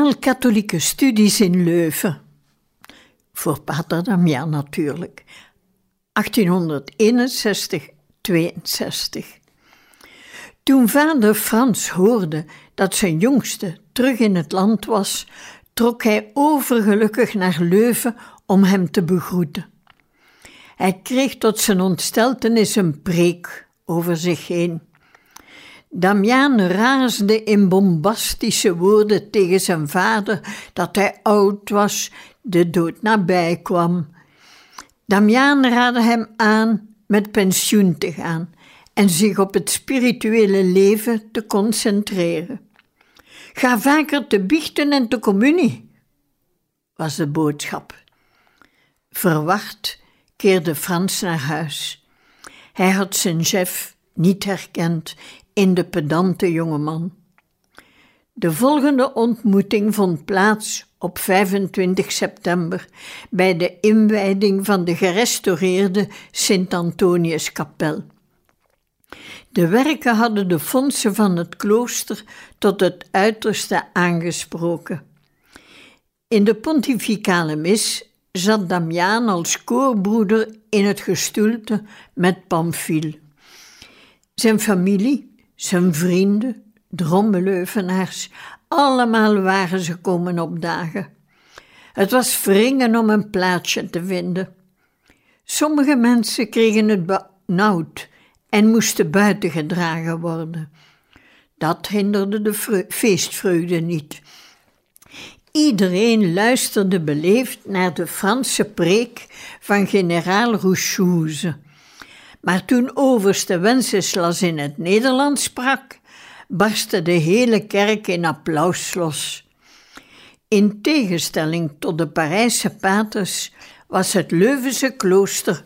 Liberaal-katholieke studies in Leuven. Voor Pater Damian natuurlijk. 1861-62. Toen vader Frans hoorde dat zijn jongste terug in het land was, trok hij overgelukkig naar Leuven om hem te begroeten. Hij kreeg tot zijn ontsteltenis een preek over zich heen. Damiaan raasde in bombastische woorden tegen zijn vader dat hij oud was, de dood nabij kwam. Damiaan raadde hem aan met pensioen te gaan en zich op het spirituele leven te concentreren. Ga vaker te biechten en te communie, was de boodschap. Verwacht keerde Frans naar huis. Hij had zijn chef niet herkend in de pedante jongeman. De volgende ontmoeting vond plaats op 25 september bij de inwijding van de gerestaureerde Sint-Antoniuskapel. De werken hadden de fondsen van het klooster tot het uiterste aangesproken. In de pontificale mis zat Damiaan als koorbroeder in het gestoelte met Pamphile. Zijn familie, zijn vrienden, drommeleuvenaars, allemaal waren ze komen opdagen. Het was wringen om een plaatsje te vinden. Sommige mensen kregen het benauwd en moesten buiten gedragen worden. Dat hinderde de feestvreugde niet. Iedereen luisterde beleefd naar de Franse preek van generaal Rouchouze maar toen overste Wenceslas in het Nederlands sprak, barstte de hele kerk in applaus los. In tegenstelling tot de Parijse paters was het Leuvense klooster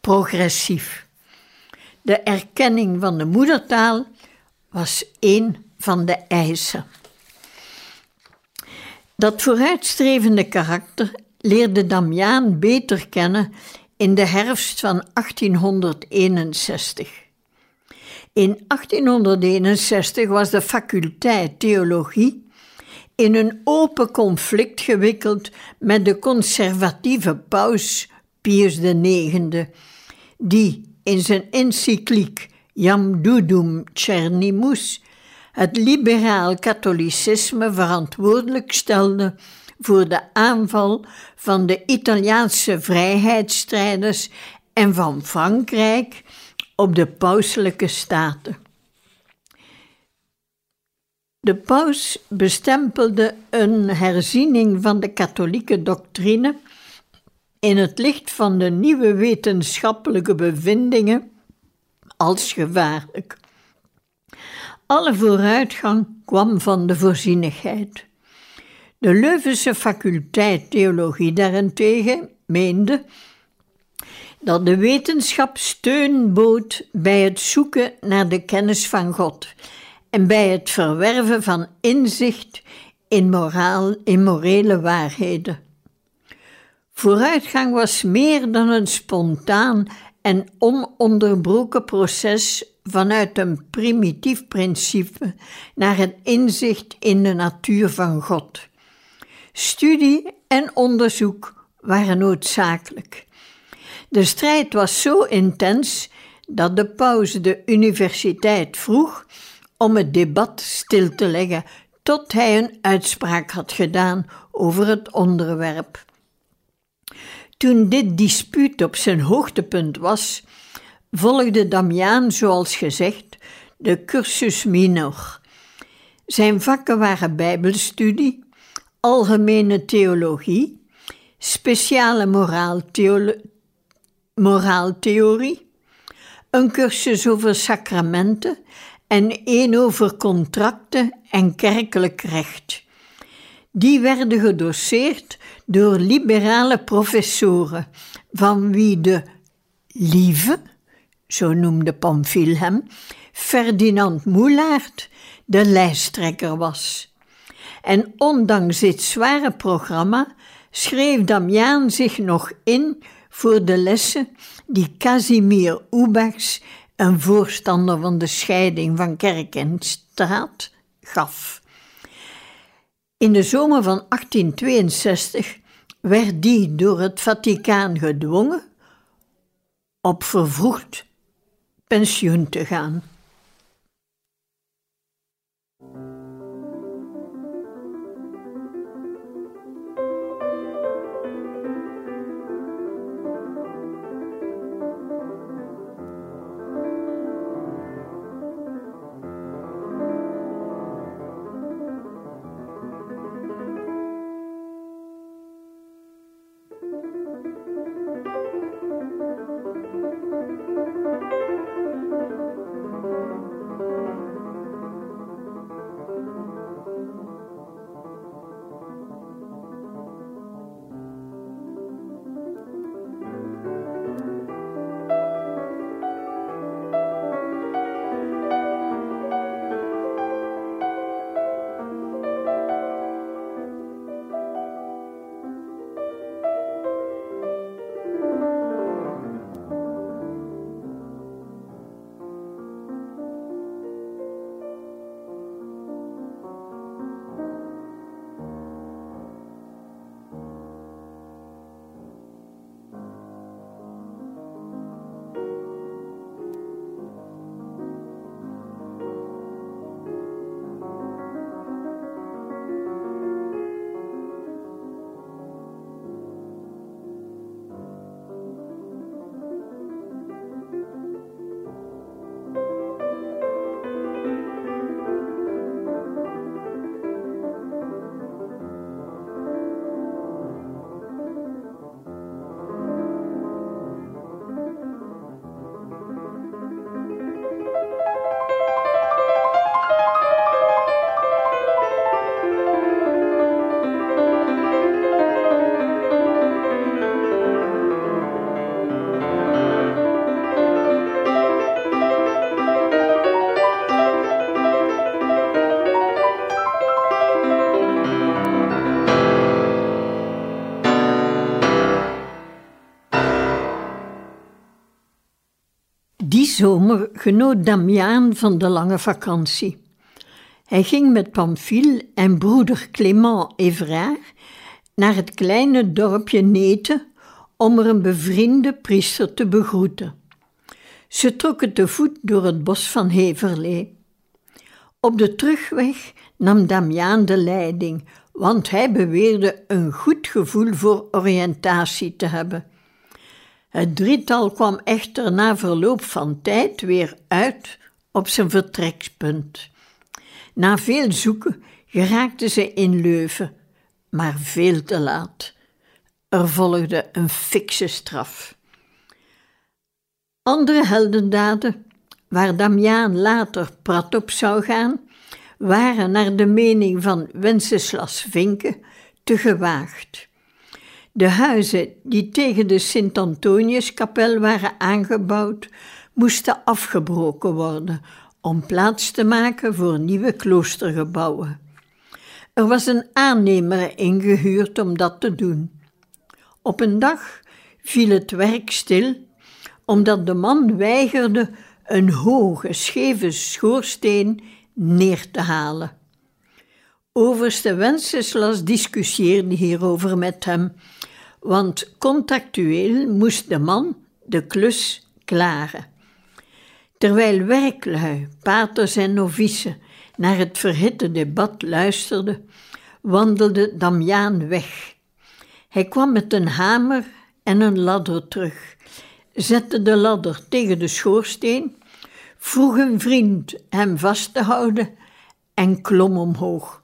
progressief. De erkenning van de moedertaal was één van de eisen. Dat vooruitstrevende karakter leerde Damiaan beter kennen in de herfst van 1861. In 1861 was de faculteit theologie in een open conflict gewikkeld met de conservatieve paus Pius IX, die in zijn encycliek Jam Dudum Cernimus het liberaal katholicisme verantwoordelijk stelde voor de aanval van de Italiaanse vrijheidsstrijders en van Frankrijk op de pauselijke staten. De paus bestempelde een herziening van de katholieke doctrine in het licht van de nieuwe wetenschappelijke bevindingen als gevaarlijk. Alle vooruitgang kwam van de voorzienigheid. De Leuvense faculteit theologie daarentegen meende dat de wetenschap steun bood bij het zoeken naar de kennis van God en bij het verwerven van inzicht in, moraal, in morele waarheden. Vooruitgang was meer dan een spontaan en ononderbroken proces vanuit een primitief principe naar het inzicht in de natuur van God. Studie en onderzoek waren noodzakelijk. De strijd was zo intens dat de paus de universiteit vroeg om het debat stil te leggen tot hij een uitspraak had gedaan over het onderwerp. Toen dit dispuut op zijn hoogtepunt was, volgde Damiaan, zoals gezegd, de cursus minor. Zijn vakken waren Bijbelstudie, algemene theologie, speciale moraaltheorie, een cursus over sacramenten en één over contracten en kerkelijk recht. Die werden gedoseerd door liberale professoren, van wie de lieve, zo noemde Pamphile hem, Ferdinand Moulaert de lijsttrekker was. En ondanks dit zware programma schreef Damiaan zich nog in voor de lessen die Casimir Oebachs, een voorstander van de scheiding van kerk en staat, gaf. In de zomer van 1862 werd die door het Vaticaan gedwongen op vervroegd pensioen te gaan. Genoot Damiaan van de lange vakantie. Hij ging met Pamphile en broeder Clément Évrard naar het kleine dorpje Neten om er een bevriende priester te begroeten. Ze trokken te voet door het bos van Heverlee. Op de terugweg nam Damiaan de leiding, want hij beweerde een goed gevoel voor oriëntatie te hebben. Het drietal kwam echter na verloop van tijd weer uit op zijn vertrekpunt. Na veel zoeken geraakten ze in Leuven, maar veel te laat. Er volgde een fikse straf. Andere heldendaden, waar Damiaan later prat op zou gaan, waren naar de mening van Wenceslas Vinke te gewaagd. De huizen die tegen de Sint-Antoniuskapel waren aangebouwd, moesten afgebroken worden om plaats te maken voor nieuwe kloostergebouwen. Er was een aannemer ingehuurd om dat te doen. Op een dag viel het werk stil omdat de man weigerde een hoge, scheve schoorsteen neer te halen. Overste Wenceslas discussieerde hierover met hem want contractueel moest de man de klus klaren. Terwijl werklui, paters en novice naar het verhitte debat luisterden, wandelde Damiaan weg. Hij kwam met een hamer en een ladder terug, zette de ladder tegen de schoorsteen, vroeg een vriend hem vast te houden en klom omhoog.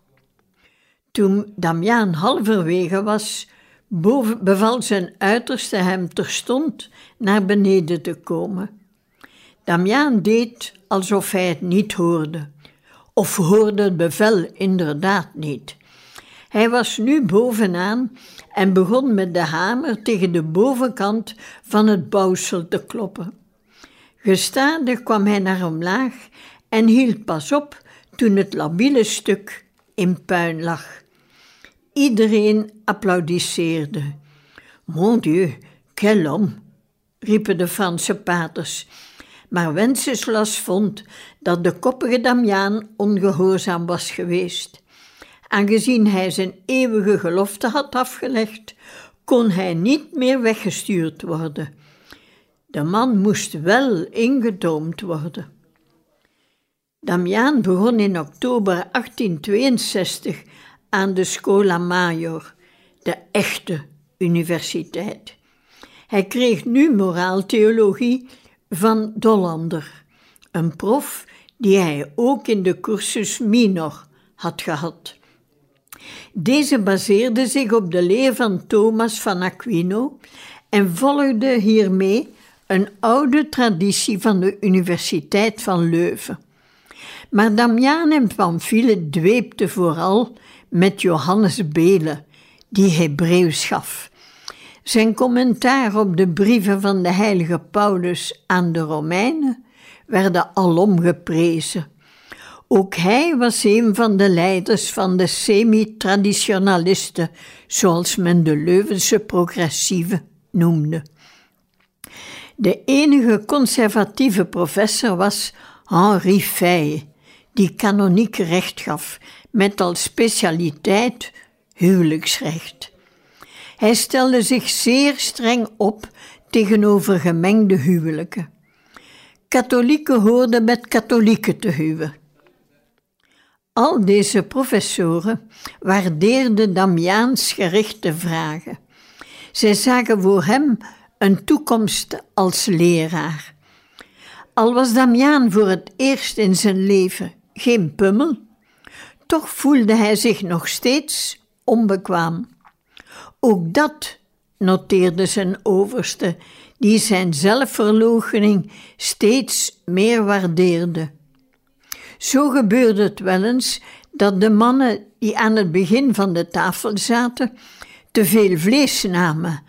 Toen Damiaan halverwege was, Boven beval zijn uiterste hem terstond naar beneden te komen. Damiaan deed alsof hij het niet hoorde, of hoorde het bevel inderdaad niet. Hij was nu bovenaan en begon met de hamer tegen de bovenkant van het bouwsel te kloppen. Gestadig kwam hij naar omlaag en hield pas op toen het labiele stuk in puin lag. Iedereen applaudisseerde. Mon Dieu, quel homme, riepen de Franse paters. Maar Wenceslas vond dat de koppige Damiaan ongehoorzaam was geweest. Aangezien hij zijn eeuwige gelofte had afgelegd, kon hij niet meer weggestuurd worden. De man moest wel ingedoomd worden. Damiaan begon in oktober 1862 aan de Scola Major, de echte universiteit. Hij kreeg nu moraaltheologie van Dollander, een prof die hij ook in de cursus minor had gehad. Deze baseerde zich op de leer van Thomas van Aquino en volgde hiermee een oude traditie van de Universiteit van Leuven. Maar Damiaan en Pamphile dweepten vooral met Johannes Bele, die Hebreeuws gaf. Zijn commentaar op de brieven van de heilige Paulus aan de Romeinen werden alom geprezen. Ook hij was een van de leiders van de semi-traditionalisten, zoals men de Leuvense progressieven noemde. De enige conservatieve professor was Henri Fay, die kanoniek recht gaf, met als specialiteit huwelijksrecht. Hij stelde zich zeer streng op tegenover gemengde huwelijken. Katholieken hoorden met katholieken te huwen. Al deze professoren waardeerden Damiaans gerichte vragen. Zij zagen voor hem een toekomst als leraar. Al was Damiaan voor het eerst in zijn leven geen pummel, toch voelde hij zich nog steeds onbekwaam. Ook dat noteerde zijn overste, die zijn zelfverloochening steeds meer waardeerde. Zo gebeurde het wel eens dat de mannen die aan het begin van de tafel zaten te veel vlees namen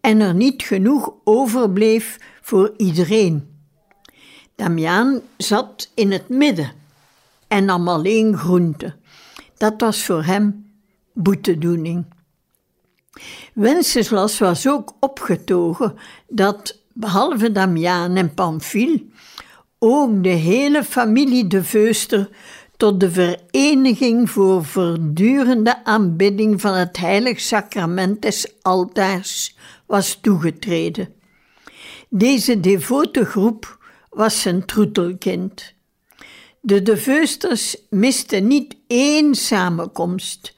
en er niet genoeg overbleef voor iedereen. Damiaan zat in het midden en nam alleen groente. Dat was voor hem boetedoening. Wenceslas was ook opgetogen dat, behalve Damiaan en Pamphile, ook de hele familie de Veuster tot de Vereniging voor Verdurende Aanbidding van het Heilig Sacrament des Altaars was toegetreden. Deze devote groep was zijn troetelkind. De De Veusters misten niet één samenkomst.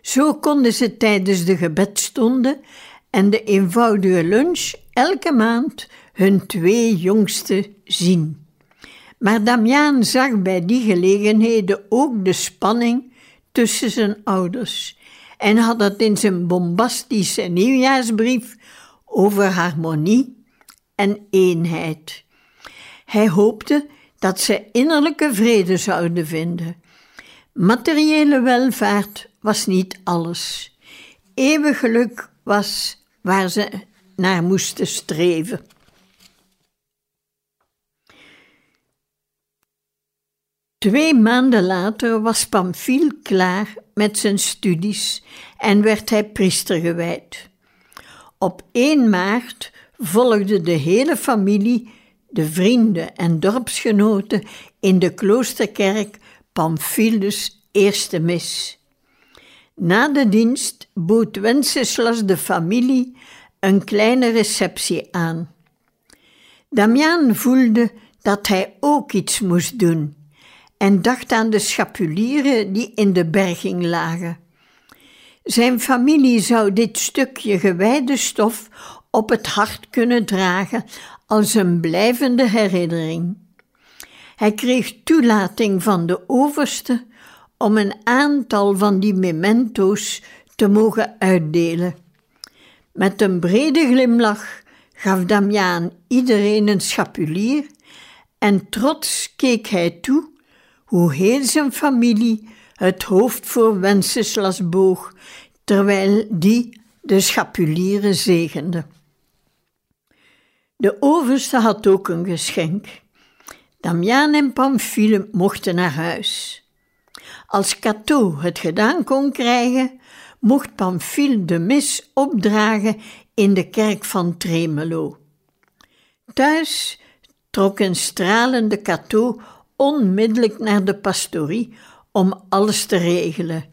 Zo konden ze tijdens de gebedstonden en de eenvoudige lunch elke maand hun twee jongsten zien. Maar Damiaan zag bij die gelegenheden ook de spanning tussen zijn ouders en had het in zijn bombastische nieuwjaarsbrief over harmonie en eenheid. Hij hoopte dat ze innerlijke vrede zouden vinden. Materiële welvaart was niet alles. Eeuwig geluk was waar ze naar moesten streven. Twee maanden later was Pamphile klaar met zijn studies en werd hij priester gewijd. Op 1 maart volgde de hele familie de vrienden en dorpsgenoten in de kloosterkerk Pamphilus eerste mis. Na de dienst bood Wenceslas de familie een kleine receptie aan. Damiaan voelde dat hij ook iets moest doen en dacht aan de schapulieren die in de berging lagen. Zijn familie zou dit stukje gewijde stof op het hart kunnen dragen als een blijvende herinnering. Hij kreeg toelating van de overste om een aantal van die memento's te mogen uitdelen. Met een brede glimlach gaf Damiaan iedereen een schapulier en trots keek hij toe hoe heel zijn familie het hoofd voor Wenceslas boog, terwijl die de schapulieren zegende. De overste had ook een geschenk. Damiaan en Pamphile mochten naar huis. Als Cato het gedaan kon krijgen, mocht Pamphile de mis opdragen in de kerk van Tremelo. Thuis trok een stralende Cato onmiddellijk naar de pastorie om alles te regelen.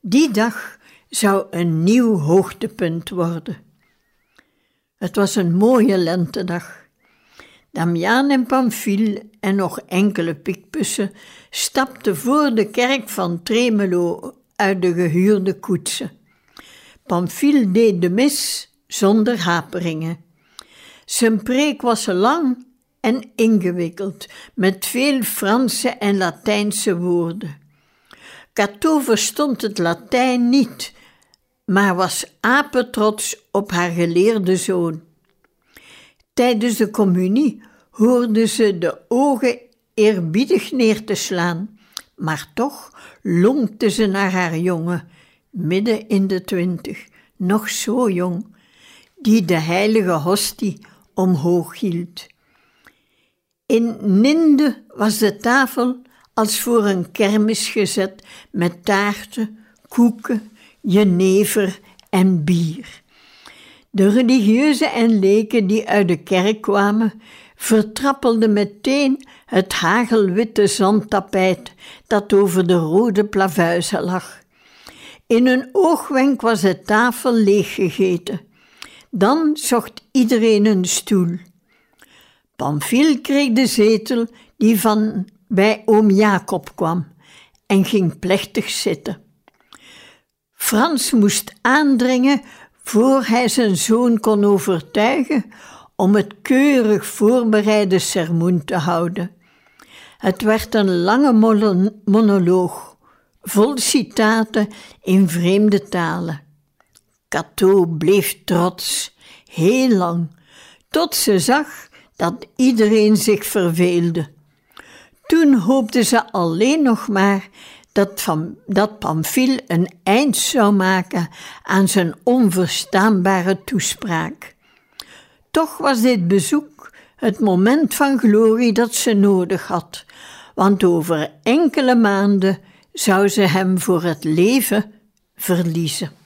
Die dag zou een nieuw hoogtepunt worden. Het was een mooie lentedag. Damiaan en Pamphile en nog enkele pikpussen stapten voor de kerk van Tremelo uit de gehuurde koetsen. Pamphile deed de mis zonder haperingen. Zijn preek was lang en ingewikkeld, met veel Franse en Latijnse woorden. Cato verstond het Latijn niet, maar was apetrots op haar geleerde zoon. Tijdens de communie hoorde ze de ogen eerbiedig neer te slaan, maar toch lonkte ze naar haar jongen, midden in de twintig, nog zo jong, die de heilige hostie omhoog hield. In Ninde was de tafel als voor een kermis gezet met taarten, koeken, jenever en bier. De religieuzen en leken die uit de kerk kwamen, vertrappelden meteen het hagelwitte zandtapijt dat over de rode plavuizen lag. In een oogwenk was de tafel leeggegeten. Dan zocht iedereen een stoel. Pamphile kreeg de zetel die van bij oom Jacob kwam en ging plechtig zitten. Frans moest aandringen voor hij zijn zoon kon overtuigen om het keurig voorbereide sermoen te houden. Het werd een lange monoloog, vol citaten in vreemde talen. Cato bleef trots, heel lang, tot ze zag dat iedereen zich verveelde. Toen hoopte ze alleen nog maar dat, van, dat Pamphile een eind zou maken aan zijn onverstaanbare toespraak. Toch was dit bezoek het moment van glorie dat ze nodig had, want over enkele maanden zou ze hem voor het leven verliezen.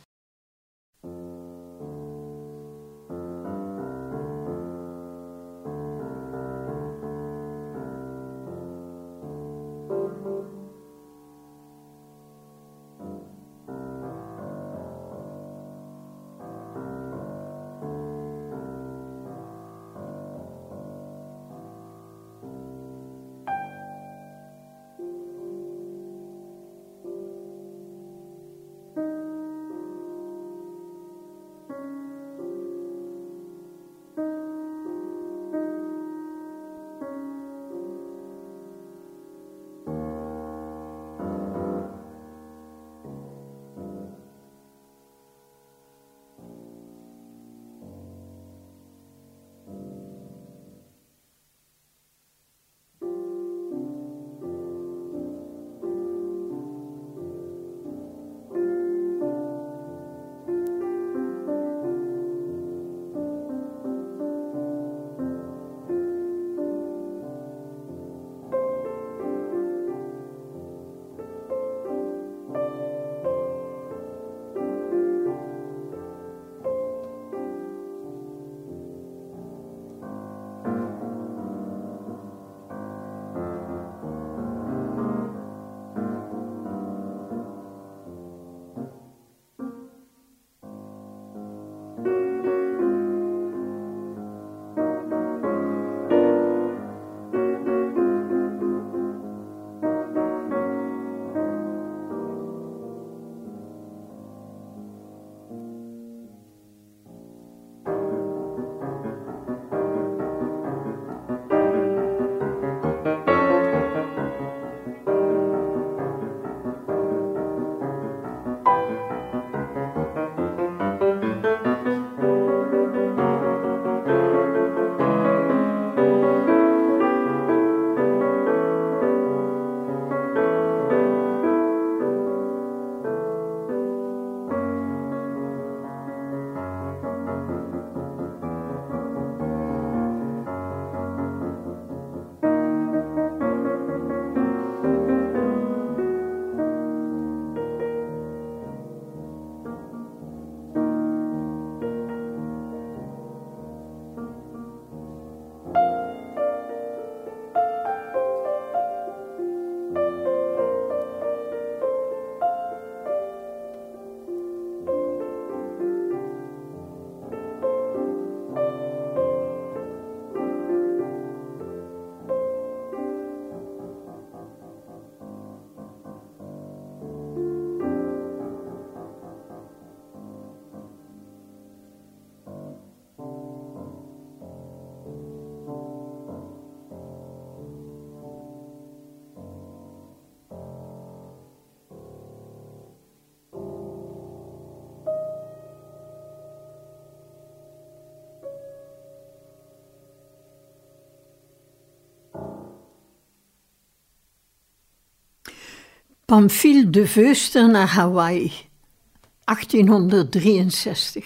Pamphile de Veuster naar Hawaii, 1863.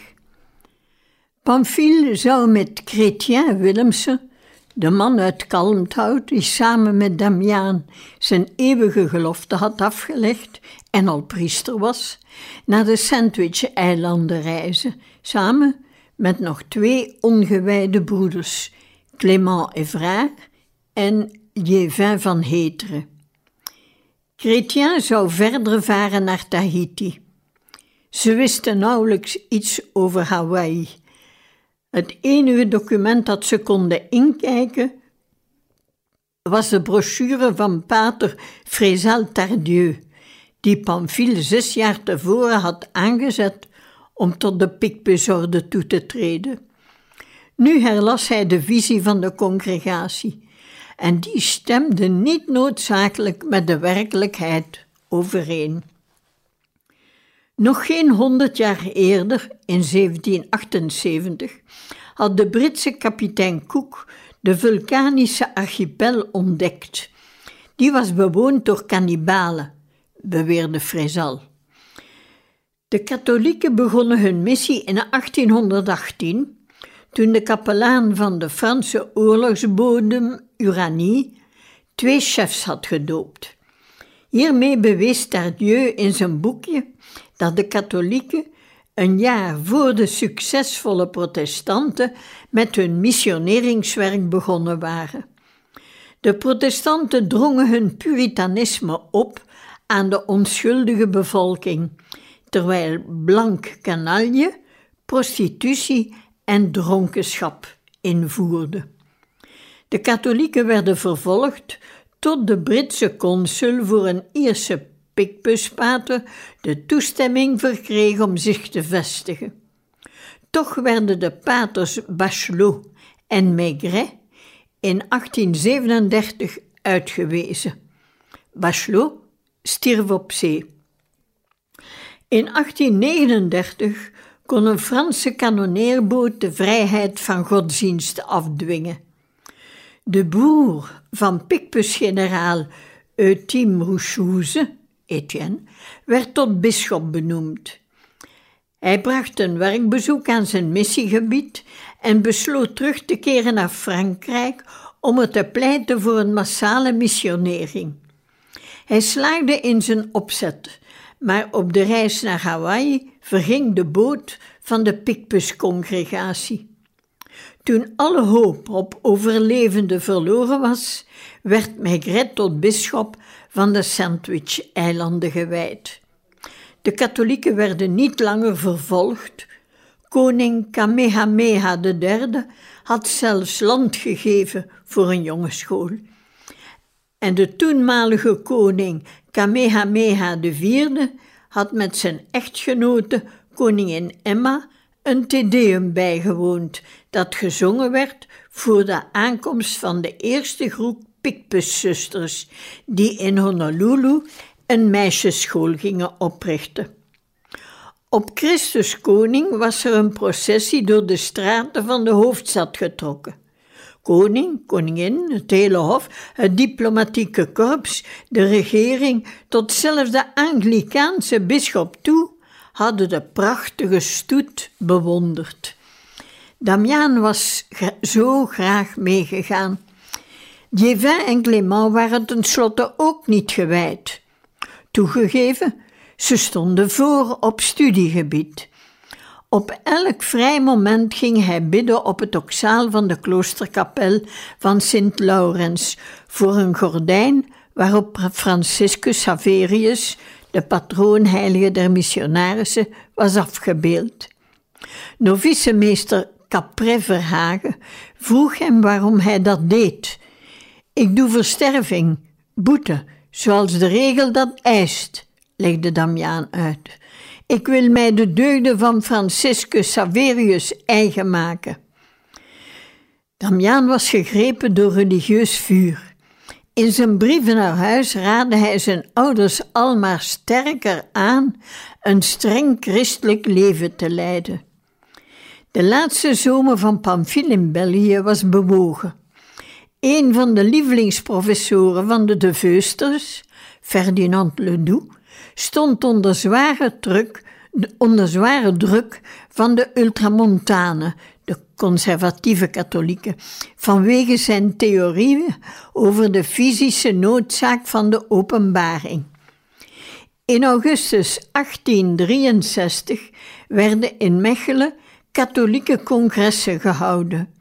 Pamphile zou met Chrétien Willemsen, de man uit Kalmthout die samen met Damiaan zijn eeuwige gelofte had afgelegd en al priester was, naar de Sandwich-eilanden reizen, samen met nog twee ongewijde broeders, Clément Evrard en Liévin van Heteren. Chrétien zou verder varen naar Tahiti. Ze wisten nauwelijks iets over Hawaii. Het enige document dat ze konden inkijken was de brochure van pater Frézal Tardieu, die Pamphile zes jaar tevoren had aangezet om tot de Picpusorde toe te treden. Nu herlas hij de visie van de congregatie en die stemde niet noodzakelijk met de werkelijkheid overeen. Nog geen honderd jaar eerder, in 1778, had de Britse kapitein Cook de vulkanische archipel ontdekt. Die was bewoond door kannibalen, beweerde Frézal. De katholieken begonnen hun missie in 1818 toen de kapelaan van de Franse oorlogsbodem Uranie twee chefs had gedoopt. Hiermee bewees Tardieu in zijn boekje dat de katholieken een jaar voor de succesvolle protestanten met hun missioneringswerk begonnen waren. De protestanten drongen hun puritanisme op aan de onschuldige bevolking, terwijl blank kanalje, prostitutie en dronkenschap invoerde. De katholieken werden vervolgd tot de Britse consul voor een Ierse pikpuspater de toestemming verkreeg om zich te vestigen. Toch werden de paters Bachelot en Maigret in 1837 uitgewezen. Bachelot stierf op zee. In 1839 kon een Franse kanoneerboot de vrijheid van godsdienst afdwingen. De boer van Picpus-generaal Euthym Rouchouze, Etienne, werd tot bisschop benoemd. Hij bracht een werkbezoek aan zijn missiegebied en besloot terug te keren naar Frankrijk om er te pleiten voor een massale missionering. Hij slaagde in zijn opzet, maar op de reis naar Hawaii verging de boot van de Picpus-congregatie. Toen alle hoop op overlevende verloren was, werd Maigret tot bisschop van de Sandwich-eilanden gewijd. De katholieken werden niet langer vervolgd. Koning Kamehameha III had zelfs land gegeven voor een jongensschool. En de toenmalige koning Kamehameha IV had met zijn echtgenote koningin Emma een tedeum bijgewoond dat gezongen werd voor de aankomst van de eerste groep Picpuszusters die in Honolulu een meisjesschool gingen oprichten. Op Christus Koning was er een processie door de straten van de hoofdstad getrokken. Koning, koningin, het hele hof, het diplomatieke korps, de regering, tot zelfs de Anglikaanse bisschop toe hadden de prachtige stoet bewonderd. Damiaan was zo graag meegegaan. Dievin en Clément waren tenslotte ook niet gewijd. Toegegeven, ze stonden voor op studiegebied. Op elk vrij moment ging hij bidden op het oxaal van de kloosterkapel van Sint Laurens voor een gordijn waarop Franciscus Saverius, de patroonheilige der missionarissen, was afgebeeld. Novicemeester Capre Verhagen vroeg hem waarom hij dat deed. Ik doe versterving, boete, zoals de regel dat eist, legde Damiaan uit. Ik wil mij de deugden van Franciscus Saverius eigen maken. Damiaan was gegrepen door religieus vuur. In zijn brieven naar huis raadde hij zijn ouders almaar sterker aan een streng christelijk leven te leiden. De laatste zomer van Pamphile in België was bewogen. Een van de lievelingsprofessoren van de De Veusters, Ferdinand Ledoux, stond onder zware druk, onder zware druk van de ultramontanen, de conservatieve katholieken, vanwege zijn theorieën over de fysische noodzaak van de openbaring. In augustus 1863 werden in Mechelen katholieke congressen gehouden.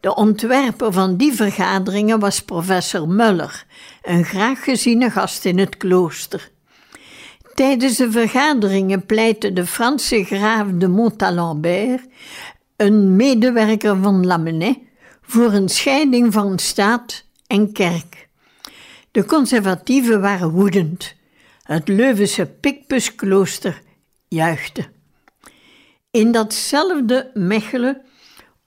De ontwerper van die vergaderingen was professor Muller, een graag geziene gast in het klooster. Tijdens de vergaderingen pleitte de Franse graaf de Montalembert, een medewerker van Lamennais, voor een scheiding van staat en kerk. De conservatieven waren woedend. Het Leuvense Picpusklooster juichte. In datzelfde Mechelen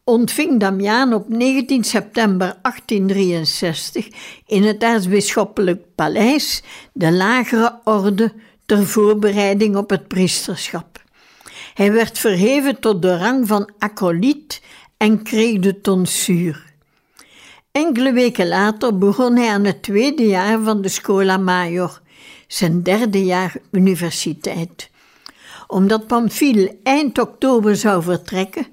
ontving Damiaan op 19 september 1863 in het aartsbisschoppelijk paleis de lagere orde ter voorbereiding op het priesterschap. Hij werd verheven tot de rang van acoliet en kreeg de tonsuur. Enkele weken later begon hij aan het tweede jaar van de Scola Major, zijn derde jaar universiteit. Omdat Pamphile eind oktober zou vertrekken,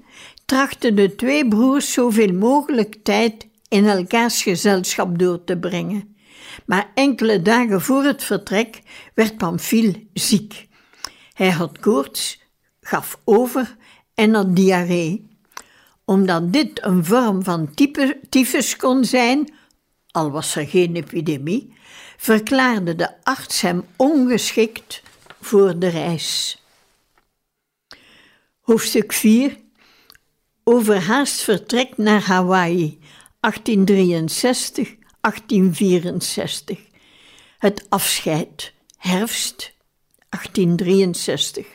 trachten de twee broers zoveel mogelijk tijd in elkaars gezelschap door te brengen. Maar enkele dagen voor het vertrek werd Pamphile ziek. Hij had koorts, gaf over en had diarree. Omdat dit een vorm van tyfus kon zijn, al was er geen epidemie, verklaarde de arts hem ongeschikt voor de reis. Hoofdstuk 4 Overhaast vertrek naar Hawaii 1863 1864. Het afscheid, herfst 1863.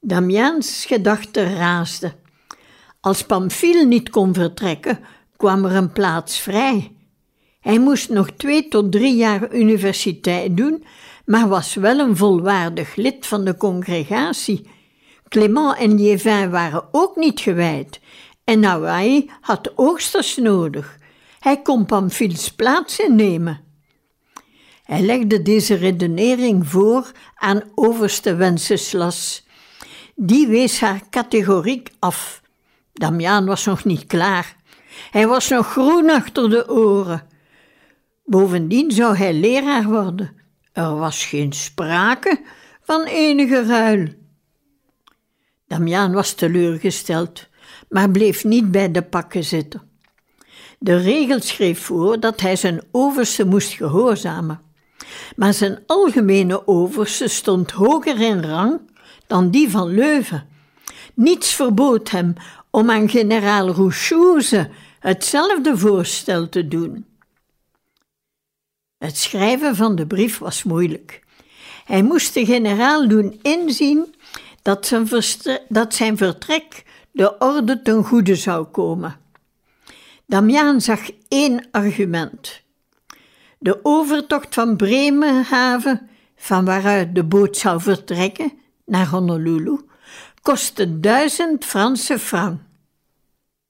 Damiaans gedachten raasden. Als Pamphile niet kon vertrekken, kwam er een plaats vrij. Hij moest nog twee tot drie jaar universiteit doen, maar was wel een volwaardig lid van de congregatie. Clément en Liévin waren ook niet gewijd en Hawaii had oogsters nodig. Hij kon Pamphiles plaats innemen. Hij legde deze redenering voor aan overste Wenceslas. Die wees haar categoriek af. Damiaan was nog niet klaar. Hij was nog groen achter de oren. Bovendien zou hij leraar worden. Er was geen sprake van enige ruil. Damiaan was teleurgesteld, maar bleef niet bij de pakken zitten. De regel schreef voor dat hij zijn overste moest gehoorzamen, maar zijn algemene overste stond hoger in rang dan die van Leuven. Niets verbood hem om aan generaal Rouchouze hetzelfde voorstel te doen. Het schrijven van de brief was moeilijk. Hij moest de generaal doen inzien dat zijn, dat zijn vertrek de orde ten goede zou komen. Damiaan zag één argument. De overtocht van Bremenhaven, van waaruit de boot zou vertrekken naar Honolulu, kostte duizend Franse francs.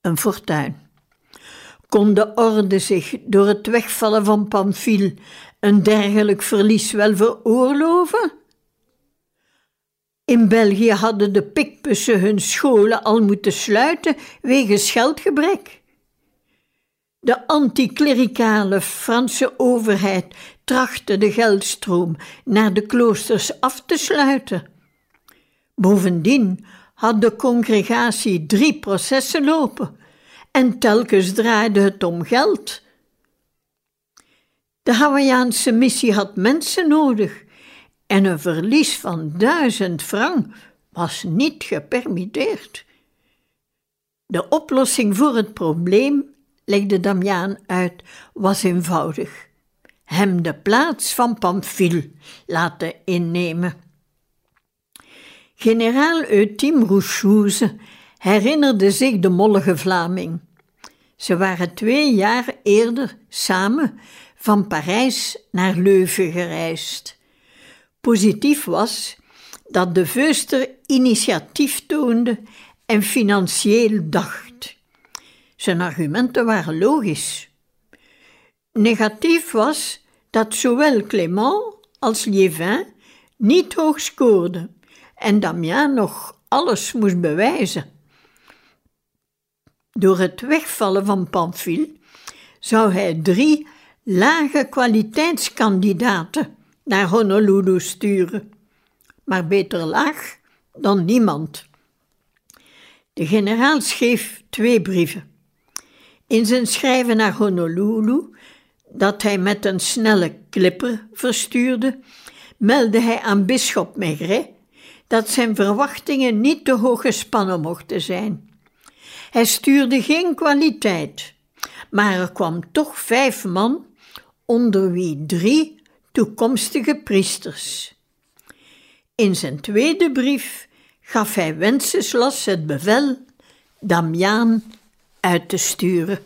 Een fortuin. Kon de orde zich door het wegvallen van Pamphile een dergelijk verlies wel veroorloven? In België hadden de pikpussen hun scholen al moeten sluiten wegens geldgebrek. De anticlericale Franse overheid trachtte de geldstroom naar de kloosters af te sluiten. Bovendien had de congregatie drie processen lopen en telkens draaide het om geld. De Hawaïaanse missie had mensen nodig en een verlies van duizend frank was niet gepermitteerd. De oplossing voor het probleem, legde Damiaan uit, was eenvoudig: hem de plaats van Pamphile laten innemen. Generaal Eutim Rouchouze herinnerde zich de mollige Vlaming. Ze waren twee jaar eerder samen van Parijs naar Leuven gereisd. Positief was dat de Veuster initiatief toonde en financieel dacht. Zijn argumenten waren logisch. Negatief was dat zowel Clément als Liévin niet hoog scoorden en Damiens nog alles moest bewijzen. Door het wegvallen van Pamphile zou hij drie lage kwaliteitskandidaten naar Honolulu sturen, maar beter laag dan niemand. De generaal schreef twee brieven. In zijn schrijven naar Honolulu, dat hij met een snelle klipper verstuurde, meldde hij aan bisschop Maigret dat zijn verwachtingen niet te hoog gespannen mochten zijn. Hij stuurde geen kwaliteit, maar er kwam toch vijf man, onder wie drie toekomstige priesters. In zijn tweede brief gaf hij Wenceslas het bevel Damiaan uit te sturen.